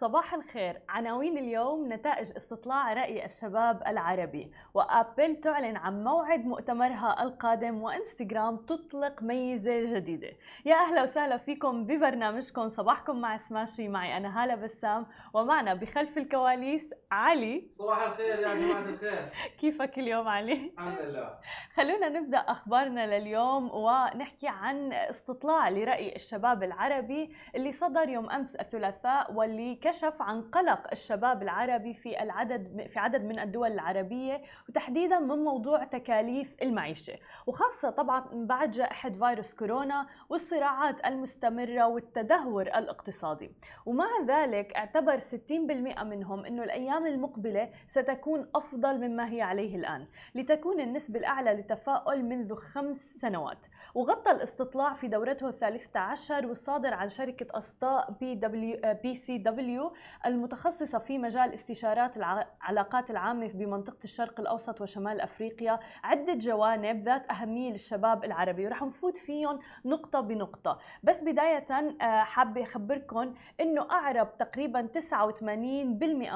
صباح الخير. عناوين اليوم نتائج استطلاع رأي الشباب العربي وأبل تعلن عن موعد مؤتمرها القادم وإنستغرام تطلق ميزة جديدة. يا أهلا وسهلا فيكم ببرنامجكم. صباحكم مع سماشي معي أنا هالة بسام ومعنا بخلف الكواليس علي. صباح الخير يا جماعة الخير. كيفك اليوم علي؟ الحمد لله. خلونا نبدأ أخبارنا لليوم ونحكي عن استطلاع لرأي الشباب العربي اللي صدر يوم أمس الثلاثاء واللي كشف عن قلق الشباب العربي في العدد في عدد من الدول العربية وتحديدا من موضوع تكاليف المعيشة. وخاصة طبعا بعد جائحة فيروس كورونا والصراعات المستمرة والتدهور الاقتصادي. ومع ذلك اعتبر 60% منهم إنه الأيام المقبلة ستكون أفضل مما هي عليه الآن لتكون النسبة الأعلى للتفاؤل منذ خمس سنوات. وغطى الاستطلاع في دورته الثالثة عشر والصادر عن شركة أصداء بي, دبليو بي سي دبليو المتخصصة في مجال استشارات العلاقات العامة بمنطقة الشرق الأوسط وشمال أفريقيا عدة جوانب ذات أهمية للشباب العربي ورح نفوت فيهم نقطة بنقطة. بس بداية آه، حابة أخبركم أنه أعرب تقريبا 89%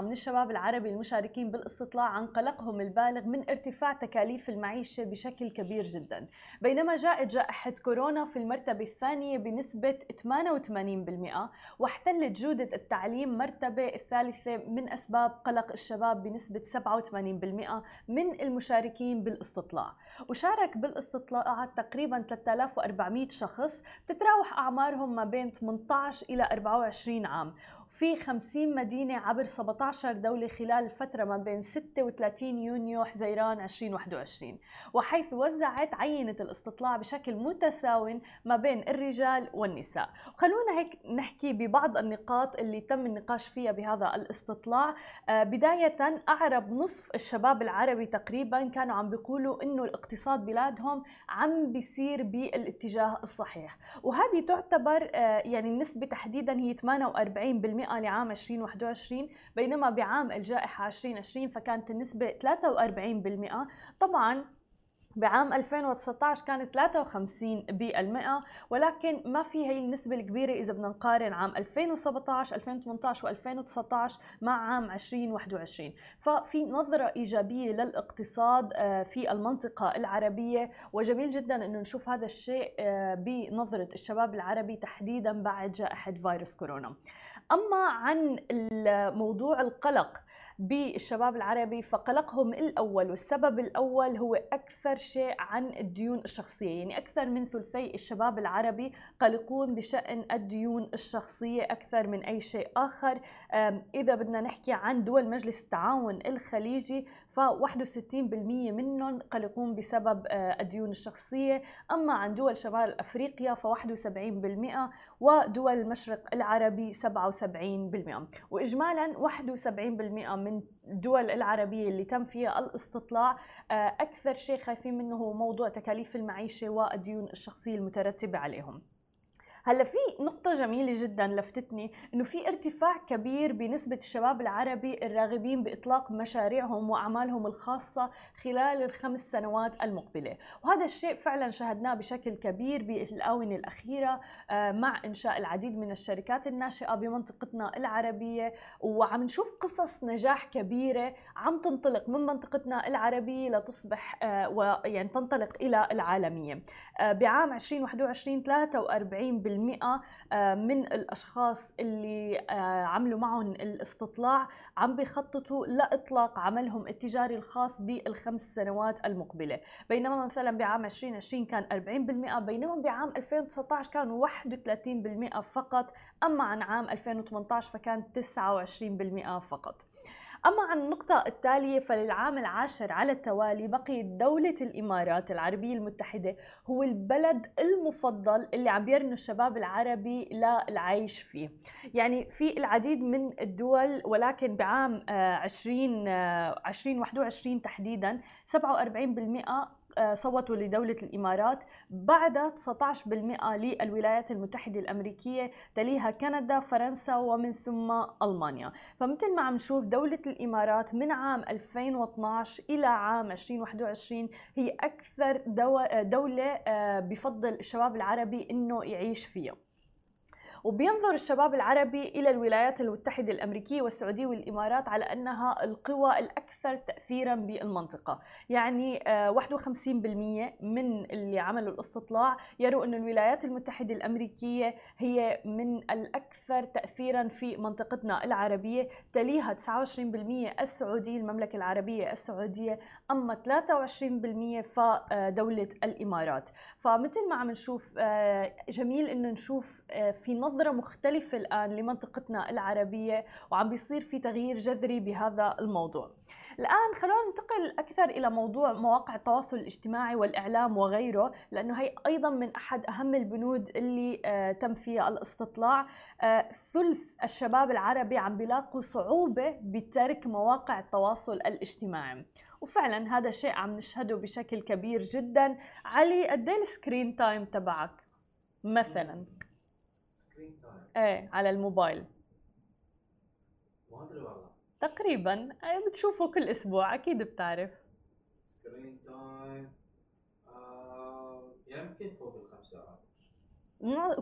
من الشباب العربي المشاركين بالاستطلاع عن قلقهم البالغ من ارتفاع تكاليف المعيشة بشكل كبير جدا. بينما جاءت جائحة كورونا في المرتبة الثانية بنسبة 88% واحتلت جودة التعليم مرتبة الثالثة من أسباب قلق الشباب بنسبة 87% من المشاركين بالاستطلاع. وشارك بالاستطلاعات تقريبا 3400 شخص بتتراوح أعمارهم ما بين 18 إلى 24 عام. في 50 مدينة عبر 17 دولة خلال الفترة ما بين 36 يونيو حزيران 2021 وحيث وزعت عينة الاستطلاع بشكل متساو ما بين الرجال والنساء. خلونا هيك نحكي ببعض النقاط اللي تم النقاش فيها بهذا الاستطلاع. آه، بداية أعرب نصف الشباب العربي تقريبا كانوا عم بيقولوا إنه الاقتصاد بلادهم عم بيسير بالاتجاه الصحيح وهذه تعتبر آه، يعني النسبة تحديدا هي 48% لعام 2021 بينما بعام الجائحة 2020 فكانت النسبة 43% طبعا بعام 2019 كانت 53 بالمئة ولكن ما في هي النسبة الكبيرة إذا بدنا نقارن عام 2017 2018 و2019 مع عام 2021 ففي نظرة إيجابية للاقتصاد آه، في المنطقة العربية وجميل جدا أنه نشوف هذا الشيء آه، بنظرة الشباب العربي تحديدا بعد جائحة فيروس كورونا. أما عن موضوع القلق بالشباب العربي فقلقهم الأول والسبب الأول هو أكثر شيء عن الديون الشخصية. يعني أكثر من ثلثي الشباب العربي قلقون بشأن الديون الشخصية أكثر من أي شيء آخر. إذا بدنا نحكي عن دول مجلس التعاون الخليجي ف 61% منهم قلقون بسبب آه، الديون الشخصية. أما عن دول شمال أفريقيا ف 71% ودول المشرق العربي 77% وإجمالا 71% من الدول العربية اللي تم فيها الاستطلاع آه، أكثر شيء خايفين منه هو موضوع تكاليف المعيشة والديون الشخصية المترتبة عليهم. هلا في نقطة جميلة جدا لفتتني إنه في ارتفاع كبير بنسبة الشباب العربي الراغبين بإطلاق مشاريعهم وأعمالهم الخاصة خلال الخمس سنوات المقبلة، وهذا الشيء فعلا شاهدناه بشكل كبير بالآونة الأخيرة آه، مع إنشاء العديد من الشركات الناشئة بمنطقتنا العربية وعم نشوف قصص نجاح كبيرة عم تنطلق من منطقتنا العربية لتصبح آه، ويعني تنطلق إلى العالمية. آه، بعام 2021 43 آه، من الأشخاص اللي آه، عملوا معهم الاستطلاع عم بيخططوا لإطلاق عملهم التجاري الخاص بالخمس سنوات المقبلة. بينما مثلا بعام 2020 كان 40% بينما بعام 2019 كانوا 31% فقط أما عن عام 2018 فكان 29% فقط. أما عن النقطة التالية فللعام العاشر على التوالي بقيت دولة الإمارات العربية المتحدة هو البلد المفضل اللي عم يرنوا الشباب العربي للعيش فيه. يعني في العديد من الدول ولكن بعام 20 2021 تحديدا 47% آه، صوتوا لدولة الإمارات بعد 19% للولايات المتحدة الأمريكية تليها كندا فرنسا ومن ثم ألمانيا. فمثل ما عم نشوف دولة الإمارات من عام 2012 إلى عام 2021 هي أكثر دولة آه، بفضل الشباب العربي أنه يعيش فيها. وبينظر الشباب العربي إلى الولايات المتحدة الأمريكية والسعودية والإمارات على أنها القوى الأكثر تأثيرا بالمنطقة. يعني 51% آه، من اللي عملوا الاستطلاع يروا أن الولايات المتحدة الأمريكية هي من الأكثر تأثيرا في منطقتنا العربية. تليها 29% السعودية المملكة العربية السعودية أما 23% فدولة الإمارات. فمثل ما عم نشوف آه، جميل إنه نشوف آه، في نظرة مختلفة الآن لمنطقتنا العربية وعم بيصير في تغيير جذري بهذا الموضوع. الآن خلونا ننتقل أكثر إلى موضوع مواقع التواصل الاجتماعي والإعلام وغيره لأنه هي أيضا من أحد أهم البنود اللي آه، تم فيها الاستطلاع. ثلث الشباب العربي عم بيلاقوا صعوبة بترك مواقع التواصل الاجتماعي. وفعلا هذا شيء عم نشهده بشكل كبير جدا. علي قد ال screen time تبعك؟ مثلا. إيه على الموبايل. ما ادري والله تقريبا إيه، بتشوفه كل أسبوع أكيد بتعرف. سكرين تايم آه يمكن فوق الخمس ساعات.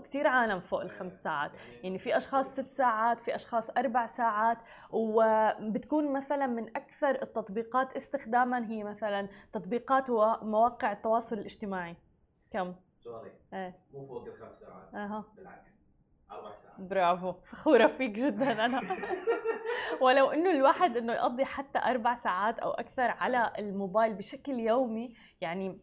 كثير عالم فوق الخمس ساعات. يعني في أشخاص ست ساعات في أشخاص أربع ساعات وبتكون مثلا من أكثر التطبيقات استخداما هي مثلا تطبيقات ومواقع التواصل الاجتماعي. كم؟ سوري. إيه. مو فوق الخمس ساعات. أها. بالعكس. أربع ساعات. برافو. فخورة فيك جدا أنا. ولو إنه الواحد إنه يقضي حتى أربع ساعات أو أكثر على الموبايل بشكل يومي يعني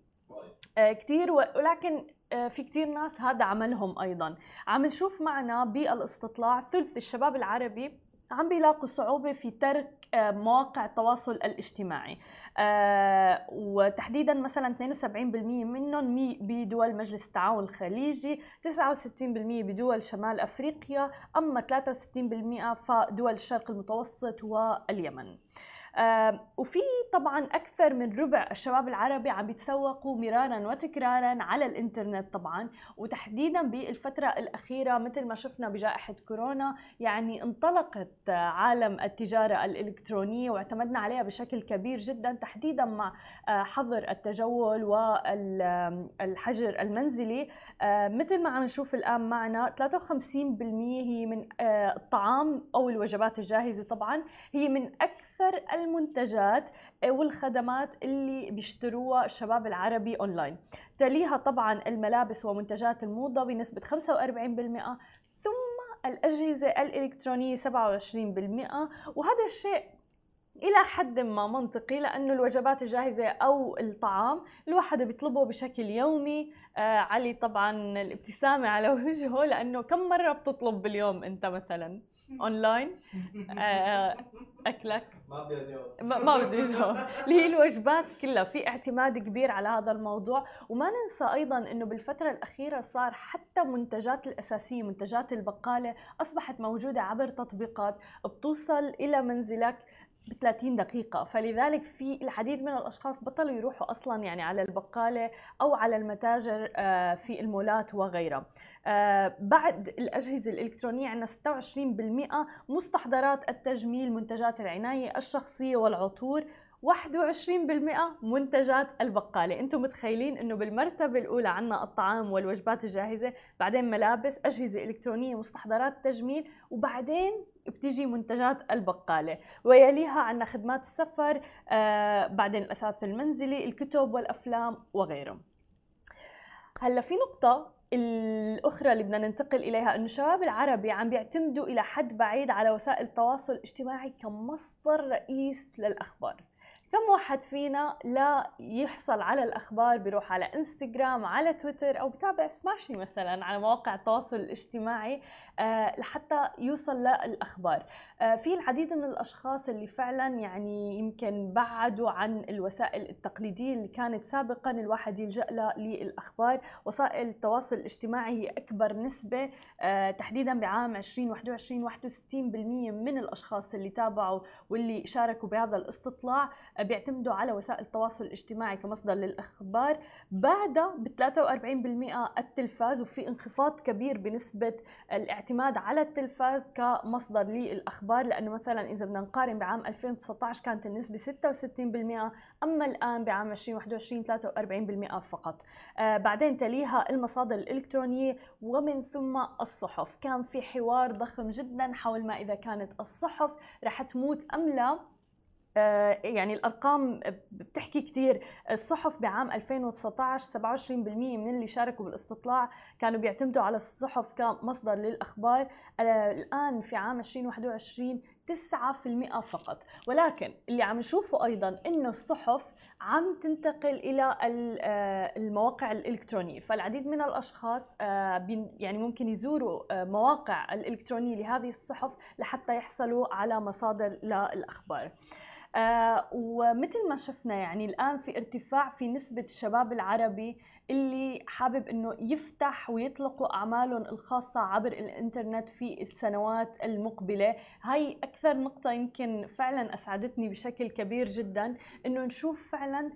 آه كثير ولكن آه، في كتير ناس هذا عملهم أيضا. عم نشوف معنا بالإستطلاع ثلث الشباب العربي عم بيلاقوا صعوبة في ترك مواقع التواصل الاجتماعي. آه، وتحديدا مثلا 72% منهم بدول مجلس التعاون الخليجي 69% بدول شمال أفريقيا أما 63% فدول الشرق المتوسط واليمن. وفي طبعا أكثر من ربع الشباب العربي عم بيتسوقوا مرارا وتكرارا على الإنترنت طبعا وتحديدا بالفترة الأخيرة مثل ما شفنا بجائحة كورونا يعني انطلقت عالم التجارة الإلكترونية واعتمدنا عليها بشكل كبير جدا تحديدا مع آه، حظر التجول والحجر المنزلي. آه، مثل ما عم نشوف الآن معنا 53% هي من آه، الطعام أو الوجبات الجاهزة طبعا هي من أكثر المنتجات والخدمات اللي بيشتروها الشباب العربي اونلاين تليها طبعا الملابس ومنتجات الموضة بنسبة 45% ثم الأجهزة الإلكترونية 27% وهذا الشيء إلى حد ما منطقي لأنه الوجبات الجاهزة أو الطعام الواحد بيطلبه بشكل يومي. آه علي طبعا الابتسامة على وجهه لأنه كم مرة بتطلب باليوم أنت مثلا؟ أونلاين آه أكلك. ما بدي اجاوب ما بدي اجاوب اللي هي الوجبات كلها؟ في اعتماد كبير على هذا الموضوع. وما ننسى أيضا إنه بالفترة الأخيرة صار حتى منتجات الأساسية منتجات البقالة أصبحت موجودة عبر تطبيقات. بتوصل إلى منزلك ب 30 دقيقة. فلذلك في العديد من الأشخاص بطلوا يروحوا أصلا يعني على البقالة أو على المتاجر آه، في المولات وغيرها. بعد الأجهزة الإلكترونية عندنا 26% مستحضرات التجميل منتجات العناية الشخصية والعطور 21% منتجات البقالة. أنتم متخيلين إنه بالمرتبة الأولى عنا الطعام والوجبات الجاهزة بعدين ملابس أجهزة إلكترونية مستحضرات تجميل وبعدين بتيجي منتجات البقالة. ويليها عنا خدمات السفر آه بعدين الأثاث المنزلي الكتب والأفلام وغيره هلأ في نقطة الأخرى اللي بدنا ننتقل إليها أنه الشباب العربي عم بيعتمدوا إلى حد بعيد على وسائل التواصل الاجتماعي كمصدر رئيس للأخبار. كم واحد فينا لا يحصل على الأخبار بيروح على إنستغرام على تويتر أو بتابع سماشي مثلا على مواقع التواصل الاجتماعي لحتى يوصل للأخبار. آه، في العديد من الأشخاص اللي فعلا يعني يمكن بعدوا عن الوسائل التقليدية اللي كانت سابقا الواحد يلجأ لها للأخبار. وسائل التواصل الاجتماعي هي أكبر نسبة آه، تحديدا بعام 2021 61% من الأشخاص اللي تابعوا واللي شاركوا بهذا الاستطلاع بيعتمدوا على وسائل التواصل الاجتماعي كمصدر للأخبار. بعدها ب 43% التلفاز وفي انخفاض كبير بنسبة الإعتماد على التلفاز كمصدر للأخبار لأنه مثلا إذا بدنا نقارن بعام 2019 كانت النسبة 66% أما الآن بعام 2021 43% فقط. آه بعدين تليها المصادر الإلكترونية ومن ثم الصحف. كان في حوار ضخم جدا حول ما إذا كانت الصحف رح تموت أم لا. يعني الأرقام بتحكي كثير الصحف بعام 2019 27% من اللي شاركوا بالاستطلاع كانوا بيعتمدوا على الصحف كمصدر للأخبار. آه، الآن في عام 2021 9% فقط. ولكن اللي عم نشوفه أيضا إنه الصحف عم تنتقل إلى آه، المواقع الإلكترونية. فالعديد من الأشخاص يعني ممكن يزوروا مواقع الإلكترونية لهذه الصحف لحتى يحصلوا على مصادر للأخبار. آه ومثل ما شفنا يعني الآن في ارتفاع في نسبة الشباب العربي اللي حابب إنه يفتح ويطلقوا أعمالهم الخاصة عبر الإنترنت في السنوات المقبلة. هاي أكثر نقطة يمكن فعلا أسعدتني بشكل كبير جدا إنه نشوف فعلا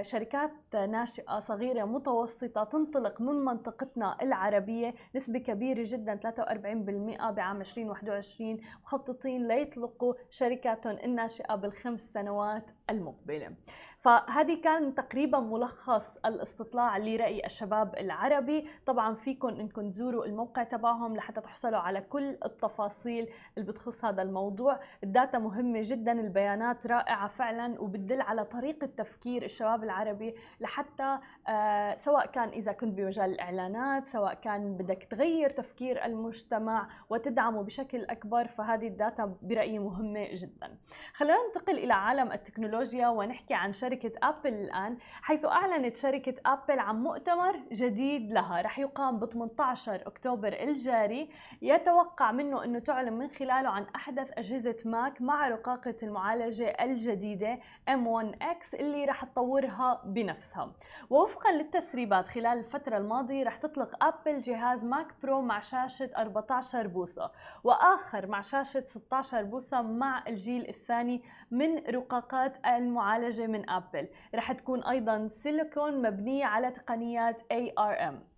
شركات ناشئة صغيرة متوسطة تنطلق من منطقتنا العربية نسبة كبيرة جدا 43% بعام 2021 مخططين ليطلقوا شركاتهم الناشئة بالخمس سنوات المقبلة. فهذه كان تقريبا ملخص الاستطلاع لرأي الشباب العربي. طبعا فيكم إنكم تزوروا الموقع تبعهم لحتى تحصلوا على كل التفاصيل اللي بتخص هذا الموضوع. ال data مهمة جدا البيانات رائعة فعلا وبتدل على طريقة تفكير الشباب العربي لحتى آه سواء كان إذا كنت بمجال الإعلانات سواء كان بدك تغير تفكير المجتمع وتدعمه بشكل أكبر فهذه ال data برأيي مهمة جدا. خلينا ننتقل إلى عالم التكنولوجيا ونحكي عن شركة شركة أبل الآن حيث أعلنت شركة أبل عن مؤتمر جديد لها رح يقام ب 18 أكتوبر الجاري. يتوقع منه أنه تعلن من خلاله عن أحدث أجهزة ماك مع رقاقة المعالجة الجديدة M1X اللي رح تطورها بنفسها. ووفقا للتسريبات خلال الفترة الماضية رح تطلق أبل جهاز ماك برو مع شاشة 14 بوصة وآخر مع شاشة 16 بوصة مع الجيل الثاني من رقاقات المعالجة من أبل أبل. رح تكون أيضا سيليكون مبنية على تقنيات ARM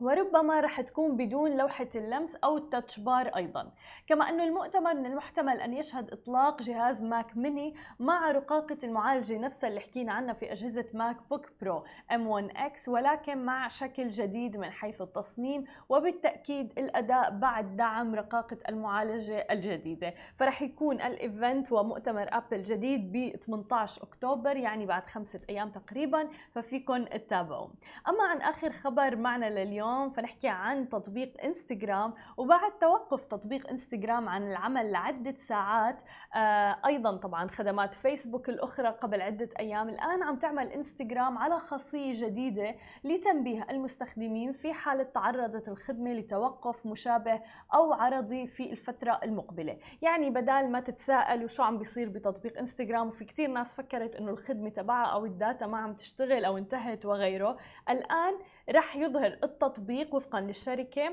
وربما رح تكون بدون لوحة اللمس أو ال touch bar أيضا. كما أن المؤتمر من المحتمل أن يشهد إطلاق جهاز ماك ميني مع رقاقة المعالجة نفسها اللي حكينا عنها في أجهزة ماك بوك برو M1X ولكن مع شكل جديد من حيث التصميم وبالتأكيد الأداء بعد دعم رقاقة المعالجة الجديدة. فرح يكون ال event ومؤتمر أبل جديد ب 18 أكتوبر يعني بعد خمسة أيام تقريبا ففيكن تتابعوا. أما عن آخر خبر معنا لليوم اليوم فنحكي عن تطبيق إنستغرام وبعد توقف تطبيق إنستغرام عن العمل لعدة ساعات آه أيضا طبعا خدمات فيسبوك الأخرى قبل عدة أيام. الآن عم تعمل إنستغرام على خاصية جديدة لتنبيه المستخدمين في حالة تعرضت الخدمة لتوقف مشابه أو عرضي في الفترة المقبلة. يعني بدال ما تتساءلوا شو عم بيصير بتطبيق إنستغرام وفي كتير ناس فكرت إنه الخدمة تبعها أو ال data ما عم تشتغل أو انتهت وغيره الآن رح يظهر التطبيق وفقا للشركة.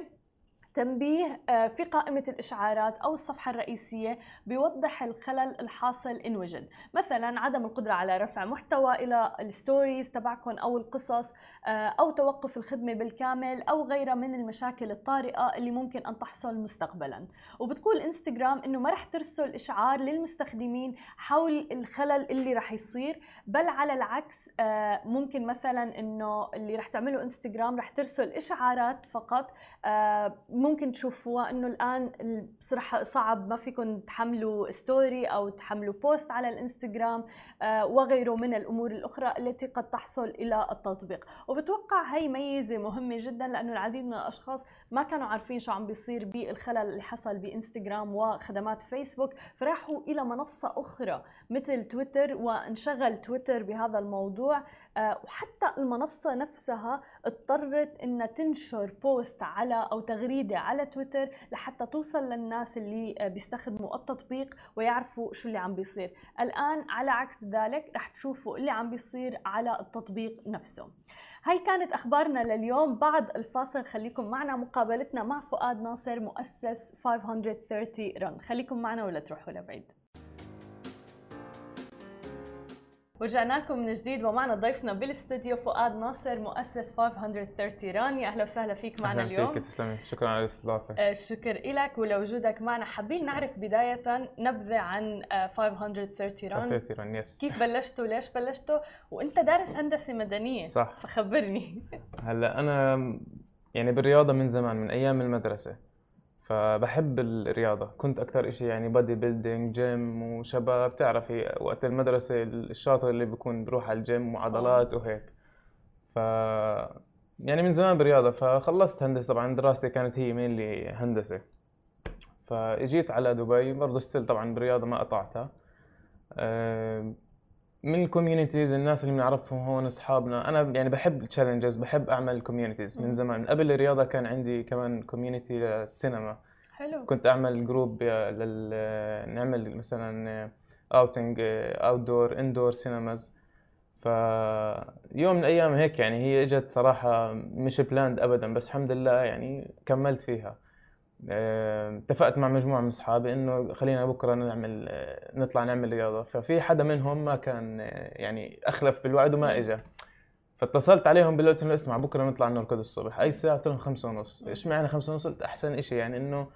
تنبيه آه، في قائمة الإشعارات أو الصفحة الرئيسية بيوضح الخلل الحاصل إن وجد. مثلا عدم القدرة على رفع محتوى إلى الستوريز تبعكم أو القصص آه، أو توقف الخدمة بالكامل أو غيرها من المشاكل الطارئة اللي ممكن أن تحصل مستقبلا. وبتقول إنستغرام إنه ما رح ترسل إشعار للمستخدمين حول الخلل اللي رح يصير بل على العكس آه، ممكن مثلا إنه اللي رح تعمله إنستغرام رح ترسل إشعارات فقط ممكن تشوفوها إنه الآن بصراحة صعب ما فيكم تحملوا story أو تحملوا post على الإنستغرام آه، وغيره من الأمور الأخرى التي قد تحصل إلى التطبيق. وبتوقع هي ميزة مهمة جدا لأنه العديد من الأشخاص ما كانوا عارفين شو عم بيصير بالخلل اللي حصل بإنستغرام وخدمات فيسبوك فراحوا إلى منصة أخرى مثل تويتر وانشغل تويتر بهذا الموضوع. وحتى المنصة نفسها اضطرت إنها تنشر post على أو تغريدة على تويتر لحتى توصل للناس اللي آه، بيستخدموا التطبيق ويعرفوا شو اللي عم بيصير. الآن على عكس ذلك رح تشوفوا اللي عم بيصير على التطبيق نفسه. هاي كانت أخبارنا لليوم. بعد الفاصل خليكم معنا مقابلتنا مع فؤاد ناصر مؤسس 530 Run خليكم معنا ولا تروحوا لبعيد. ورجعنا لكم من جديد ومعنا ضيفنا بالاستديو فؤاد ناصر مؤسس 530 Run يا أهلا وسهلا فيك معنا أهلاً اليوم. فيك تسلمي. شكرا على الاستضافة. آه، الشكر لك ولوجودك معنا. حابين نعرف بداية نبذة عن آه، 530 Run. حبيتي Run yes كيف بلشتوا؟ ليش بلشتوا؟ وأنت دارس هندسة مدنية. صح. فخبرني. هلأ أنا يعني بالرياضة من زمان من أيام المدرسة فبحب الرياضة. كنت أكثر إشي يعني bodybuilding gym وشباب. بتعرفي وقت المدرسة الشاطر اللي بيكون بروح على الجيم وعضلات وهيك. ف يعني من زمان بالرياضة. فخلصت هندسة. طبعا دراستي كانت هي مين هندسة. فإجيت على دبي. برضه still طبعا بالرياضة ما قطعتها. أه، من ال communities الناس اللي بنعرفهم هون أصحابنا. أنا يعني بحب ال challenges بحب أعمل communities من. زمان. من قبل الرياضة كان عندي كمان community للسينما. حلو. كنت أعمل group لل نعمل مثلا outing outdoor indoor cinemas فيوم من الأيام هيك يعني هي إجت صراحة مش planned ابدا بس الحمد لله يعني كملت فيها. اتفقت مع مجموعة من أصحابي إنه خلينا بكرة نعمل آه، نطلع نعمل رياضة. ففي حدا منهم ما كان آه، يعني أخلف بالوعد وما اجى فاتصلت عليهم قلت لهم اسمع بكرة نطلع نركض الصبح. أي ساعة قلت لهم خمسة ونص. إيش معنى خمسة ونص؟ قلت أحسن إشي يعني إنه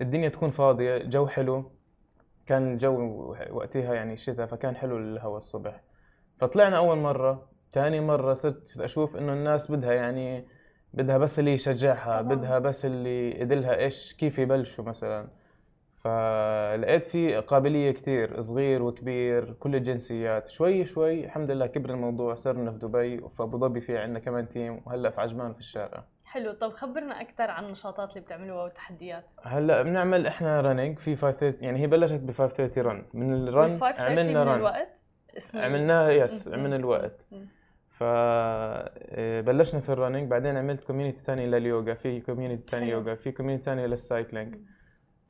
الدنيا تكون فاضية جو حلو. كان الجو وقتها يعني شتاء فكان حلو الهواء الصبح. فطلعنا أول مرة ثاني مرة صرت أشوف إنه الناس بدها يعني بدها بس اللي يشجعها طبعاً. بدها بس اللي يدلها إيش كيف يبلشوا مثلا. فلقيت في قابلية كتير صغير وكبير كل الجنسيات. شوي شوي الحمد لله كبر الموضوع صرنا في دبي وفي أبو ظبي في عندنا كمان تيم وهلأ في عجمان في الشارع. حلو. طب خبرنا أكثر عن النشاطات اللي بتعملوها والتحديات. هلأ بنعمل إحنا running في 530 يعني هي بلشت ب 530 run من ال run وال 530 عملنا من رن الوقت؟ عملناها yes مم. عملنا الوقت. مم. فبلشنا في ال running بعدين عملت community ثاني لليوغا في community ثاني حلو. يوغا في community ثاني لل cycling.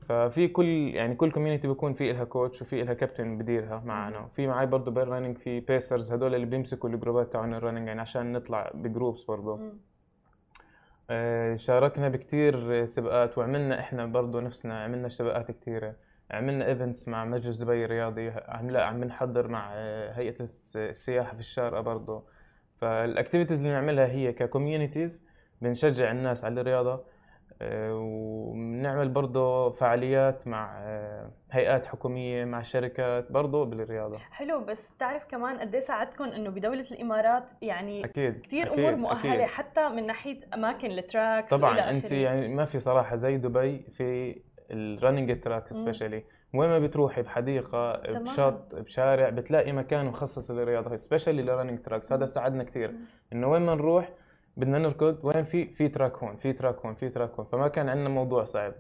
ففي كل يعني كل community بيكون في لها coach وفي لها كابتن بديرها معنا وفي معي برضه بال running في pacers هدول اللي بيمسكوا الجروبات تاعون ال running يعني عشان نطلع ب groups برضه. آه، شاركنا بكتير سباقات وعملنا إحنا برضه نفسنا عملنا سباقات كتيرة عملنا events مع مجلس دبي الرياضي عم لا عم بنحضر مع آه، هيئة الس- السياحة في الشارقة برضه فال activities اللي بنعملها هي ك communities بنشجع الناس على الرياضة آه، وبنعمل برضه فعاليات مع آه، هيئات حكومية مع شركات برضه بالرياضة حلو بس بتعرف كمان قد إيه ساعدكم إنه بدولة الإمارات يعني أكيد كثير أكيد، أمور مؤهلة أكيد. حتى من ناحية أماكن ال tracks طبعا أنت. يعني ما في صراحة زي دبي في ال running track. Especially وين ما بتروحي بحديقة تمام. بشط بشارع بتلاقي مكان مخصص للرياضة especially لل running tracks. هذا. ساعدنا كثير. إنه وين ما نروح بدنا نركض وين في في track هون في track هون في track هون. فما كان عندنا موضوع صعب.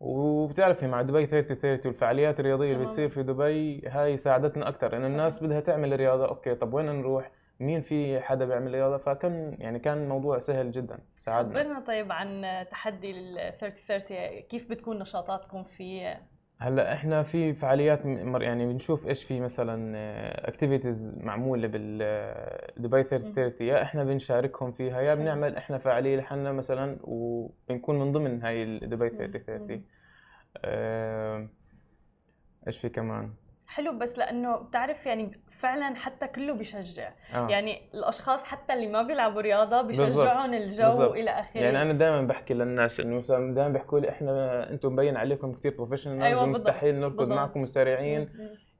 وبتعرفي مع دبي 30 30 والفعاليات الرياضية اللي تمام. بتصير في دبي هاي ساعدتنا أكثر إنه الناس بدها تعمل رياضة okay طب وين نروح؟ مين في حدا بيعمل رياضة؟ فكان يعني كان الموضوع سهل جدا. ساعدنا. خبرنا طيب عن تحدي ال 3030 كيف بتكون نشاطاتكم فيه هلأ إحنا في فعاليات مر- يعني بنشوف إيش في مثلا اكتيفيتيز معمولة بالدبي 3030 يا إحنا بنشاركهم فيها يا. بنعمل إحنا فعاليه لحالنا مثلا وبنكون من ضمن هاي الدبي مم. 3030 آه، إيش في كمان حلو بس لأنه بتعرف يعني فعلا حتى كله بيشجع آه. يعني الأشخاص حتى اللي ما بيلعبوا رياضة. بيشجعهم الجو بالضبط. والى آخره يعني أنا دائما بحكي للناس إنه مثلا دائما بيحكوا لي إحنا أنتم مبين عليكم كثير professionals أيوة، ومستحيل نركض بالضبط. معكم مم.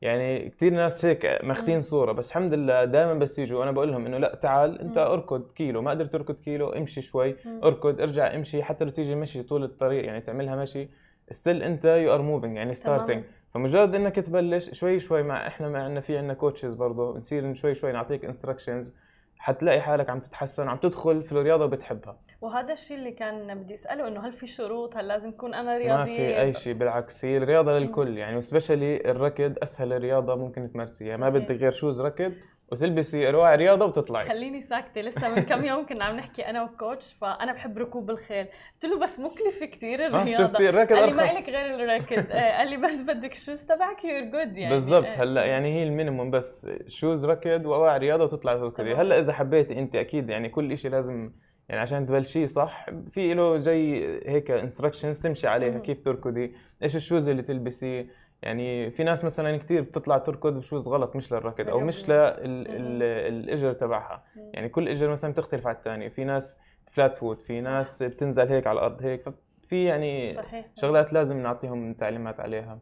يعني كثير ناس هيك ماخذين. صورة بس الحمد لله دائما بس يجوا أنا بقول لهم إنه لأ تعال أنت مم. أركض كيلو ما قدرت تركض كيلو امشي شوي مم. أركض ارجع امشي حتى لو تيجي مشي طول الطريق يعني تعملها مشي still أنت you are moving يعني starting فمجرد إنك تبلش شوي شوي مع إحنا مع عندنا في عندنا coaches برضه بنصير شوي شوي نعطيك instructions حتلاقي حالك عم تتحسن عم تدخل في الرياضة وبتحبها وهذا الشيء اللي كان بدي أسأله إنه هل في شروط؟ هل لازم اكون أنا ما رياضيه في أي شيء بالعكس هي الرياضة للكل يعني و especially الركض أسهل رياضه ممكن تمارسيها. ما. بدك غير shoes ركض. وتلبسي أواعي رياضة وتطلعي. خليني ساكتة لسه من كم يوم كنا عم نحكي أنا و coach فأنا بحب ركوب الخيل. قلت له بس مكلفه كثير آه، الرياضة. شفتي الركض قال لي ما لك غير الركض. آه، قال لي بس بدك ال shoes تبعك you're good يعني. بالضبط. آه. هلأ يعني هي ال minimum بس shoes ركض واواعي رياضة وتطلعي تركضي. هلأ إذا حبيتي انت أكيد يعني كل شيء لازم يعني عشان تبلشيه صح؟ في له زي هيك instructions تمشي عليها. كيف تركضي إيش ال shoes اللي تلبسيه يعني في ناس مثلا كثير بتطلع تركض ب shoes غلط مش للركض أو مش. للاجر تبعها. يعني كل اجر مثلا بتختلف عن الثانية في ناس flat foot في صح. ناس بتنزل هيك على الأرض هيك في يعني صحيح. شغلات لازم نعطيهم تعليمات عليها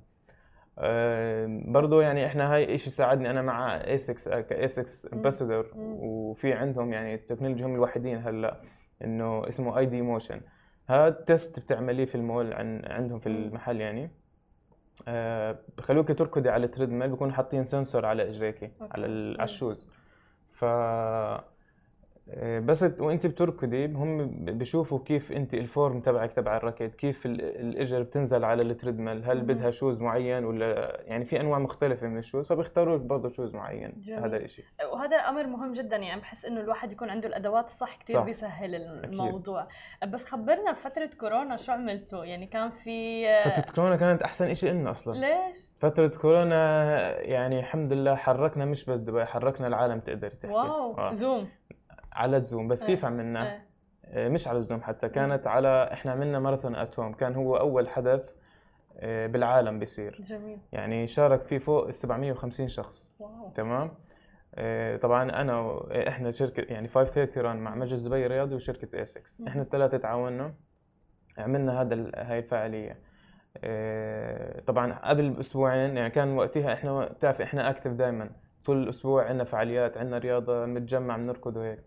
برضو يعني إحنا هاي شيء ساعدني أنا مع ASICS ك ASICS مم. ambassador مم. وفي عندهم يعني التكنولوجي هم الوحيدين هلأ إنه اسمه ID motion هذا test بتعمليه في المول عن عندهم في. المحل يعني بخلوك تركضي على ال treadmill بيكونوا حاطين sensor على إجريكي على. على ال shoes ف آه، بس وانت بتركضي هم بيشوفوا كيف انت ال form تبعك تبع الركض كيف ال- الإجر بتنزل على ال treadmill؟ هل. بدها shoes معين ولا يعني في أنواع مختلفة من ال shoes فبيختاروا لك برضه shoes معين جميل. هذا الشيء وهذا أمر مهم جدا يعني بحس إنه الواحد يكون عنده الأدوات الصح كثير صح. بيسهل الموضوع. بس خبرنا بفتره كورونا شو عملتوا؟ يعني كان في فترة كورونا كانت أحسن شيء لنا أصلا. ليش؟ فترة كورونا يعني الحمد لله حركنا مش بس دبي حركنا العالم تقدر تحكي. wow آه. Zoom. على ال Zoom بس كيف إيه. عملنا؟ إيه. آه، مش على ال Zoom حتى كانت على إحنا عملنا ماراثون at home كان هو أول حدث آه، بالعالم بيصير. جميل. يعني شارك فيه فوق 750 شخص. wow. تمام؟ آه، طبعا أنا و- إحنا شركة يعني 530 run مع مجلس دبي الرياضي وشركة ASICS مم. إحنا الثلاثة تعاوننا عملنا هذا هاي الفعالية. طبعا قبل بأسبوعين يعني كان وقتها إحنا بتعرف إحنا active دائما طول الأسبوع عندنا فعاليات عندنا رياضة بنتجمع بنركض وهيك.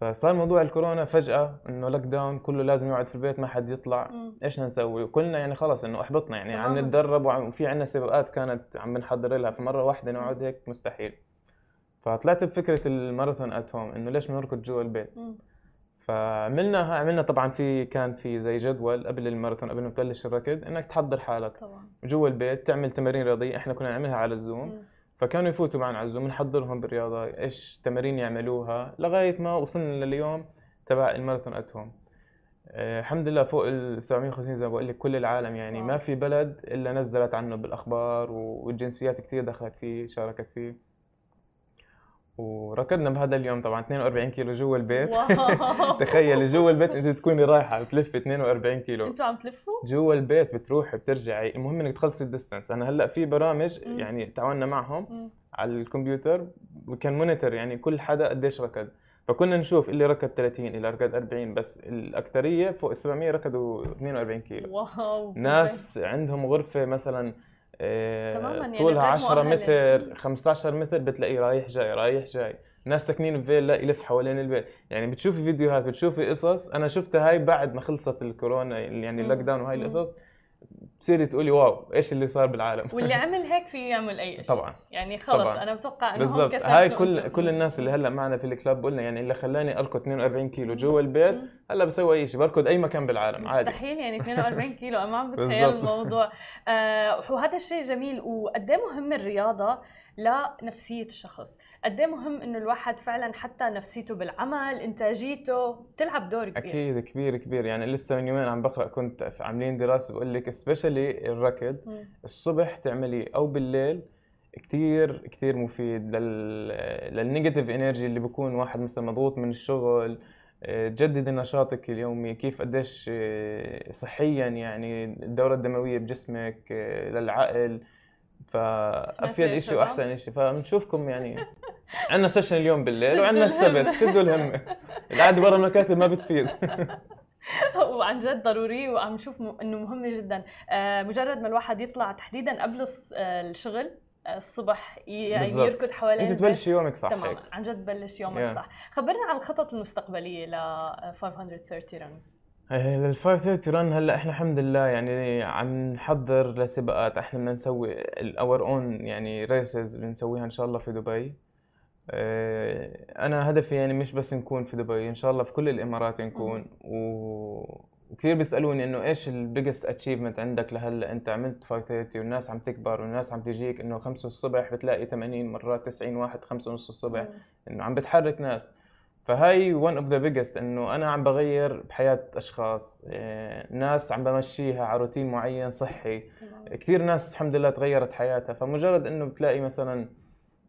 فصار موضوع الكورونا فجأة إنه lockdown كله لازم يقعد في البيت ما حد يطلع مم. إيش نسوي وكلنا يعني خلص إنه أحبطنا يعني عم. نتدرب وفي عندنا سباقات كانت عم بنحضر لها فمرة واحدة نقعد هيك مستحيل فطلعت بفكرة الماراثون ات هوم إنه ليش ما نركض جوا البيت مم. فعملناها عملنا طبعا في كان في زي جدول قبل الماراثون قبل ما تبلش الركض إنك تحضر حالك طبعا جوا البيت تعمل تمارين رياضية إحنا كنا نعملها على الزوم مم. فكانوا يفوتوا معنا على الزوم نحضرهم بالرياضة إيش تمارين يعملوها لغاية ما وصلنا لليوم تبع الماراثون أت هوم آه، الحمد لله فوق ال 750 زي ما بقول لك كل العالم يعني. ما في بلد إلا نزلت عنه بالأخبار والجنسيات كثير دخلت فيه شاركت فيه وركضنا بهذا اليوم طبعا 42 كيلو جوا البيت. تخيلي جوا البيت انت تكوني رايحة بتلفي 42 كيلو. أنتوا عم تلفوا؟ جوا البيت بتروحي بترجعي. المهم انك تخلصي ال distance. أنا هلأ في برامج. يعني تعاوننا معهم. على الكمبيوتر. وكان monitor يعني كل حدا قديش ركض. فكنا نشوف اللي ركض 30 اللي ركض 40 بس الاكثريه فوق ال 700 ركضوا 42 كيلو. wow. ناس عندهم غرفة مثلا تماماً، يعني طولها غير 10 مؤهلة. متر 15 متر بتلاقيه رايح جاي رايح جاي ناس ساكنين بفيلا يلف حوالين البيت يعني بتشوفي فيديوهات بتشوفي قصص أنا شفتها هاي بعد ما خلصت الكورونا يعني. ال lockdown وهاي مم. القصص بتصيري تقولي wow إيش اللي صار بالعالم؟ واللي عمل هيك فيه يعمل أي شيء طبعا يعني خلص طبعاً. أنا بتوقع إنه بالضبط. هاي كل كل الناس اللي هلأ معنا في ال club قلنا يعني اللي خلاني اركض 42 كيلو جوا البيت هلأ بسوي أي شيء بركض أي مكان بالعالم عادي. مستحيل يعني 42 كيلو أنا ما عم بتخيل. الموضوع. آه وهذا الشيء جميل وقد إيه مهم الرياضة؟ لنفسية الشخص. قد إيه مهم إنه الواحد فعلا حتى نفسيته بالعمل إنتاجيته بتلعب دور كبير. أكيد كبير كبير. يعني لسه من يومين عم بقرأ كنت عاملين دراسة بقول لك specially الركض. الصبح تعمليه أو بالليل كتير كتير مفيد لل لل negative energy اللي بيكون واحد مثلا مضغوط من الشغل آه، تجدد نشاطك اليومي كيف قديش آه، صحيا يعني الدورة الدموية بجسمك آه، للعقل. فافيد شيء؟ واحسن شيء فبنشوفكم يعني. عندنا سيشن اليوم بالليل وعندنا السبت. شدوا الهمة القعدة برا المكاتب ما بتفيد. وعن جد ضروري وعم نشوف إنه مهم جدا. آه، مجرد ما الواحد يطلع تحديدا قبل آه، الشغل آه، الصبح يعني. يركض حوالين أنت. تبلشي يومك صح. تماما. هيك. عن جد بلش يومك Yeah. صح. خبرنا عن الخطط المستقبلية ل 530 run لل 530 run هلأ إحنا الحمد لله يعني عم نحضر لسباقات إحنا بدنا نسوي ال our own يعني races بنسويها إن شاء الله في دبي. إيه، أنا هدفي يعني مش بس نكون في دبي إن شاء الله في كل الإمارات نكون. و... وكثير بيسألوني إنه إيش ال biggest achievement عندك لهلأ؟ أنت عملت 530 والناس عم تكبر والناس عم تجيك إنه 5 الصبح بتلاقي 80 مرات 90 واحد 5 ونص الصبح إنه عم بتحرك ناس. فهاي one of the biggest إنه أنا عم بغير بحياة أشخاص إيه، ناس عم بمشيها على روتين معين صحي. كثير ناس الحمد لله تغيرت حياتها فمجرد إنه بتلاقي مثلا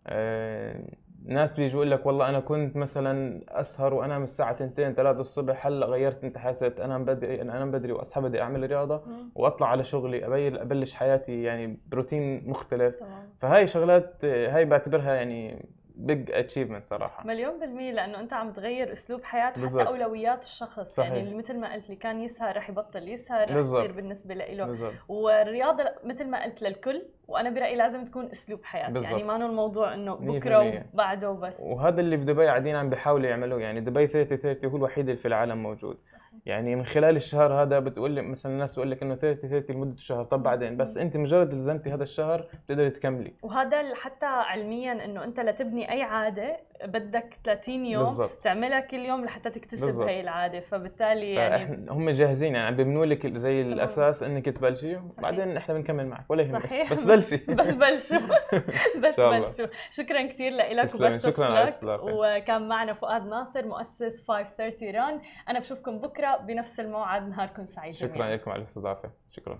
آه، ناس بيجوا يقول لك والله أنا كنت مثلا أسهر وأنام الساعة 2 3 الصبح هلأ غيرت أنت حاسه أنام بدري أنام بدري وأصحى بدي أعمل رياضة. وأطلع على شغلي أبي- أبلش حياتي يعني بروتين مختلف فهاي شغلات هاي بعتبرها يعني big achievement صراحة مليون بالمية لأنه أنت عم تغير أسلوب حياة حتى بالضبط. أولويات الشخص صحيح. يعني مثل ما قلت اللي كان يسهر رح يبطل يسهر رح. يصير بالنسبة له بالضبط والرياضة مثل ما قلت للكل وأنا برأيي لازم تكون أسلوب حياة. بالضبط. يعني ما هو الموضوع بكرة بالمية. وبعده وبس. وهذا اللي في دبي قاعدين عم بيحاولوا يعملوه. يعني دبي 30 30 هو الوحيد اللي في العالم موجود. صحيح. يعني من خلال الشهر هذا بتقول لي مثلا الناس بتقول لك إنه 30 30 لمدة شهر. طب بعدين؟ بس أنت مجرد التزمتي هذا الشهر بتقدري تكملي. وهذا حتى علميا إنه أنت لتبني أي عادة بدك 30 يوم بالضبط. تعملها كل يوم لحتى تكتسب بالضبط. هي العادة فبالتالي يعني هم جاهزين يعني عم بيبنوا لك زي تمام. الأساس إنك تبلشي. وبعدين إحنا بنكمل معك ولا يهمك بس بلشي بس بلشوا بس. بلشوا شكرا كثير لك وبس شكراً لك. وكان معنا فؤاد ناصر مؤسس 530 ران أنا بشوفكم بكرة بنفس الموعد نهاركم سعيد شكرا. لكم على الاستضافة شكرا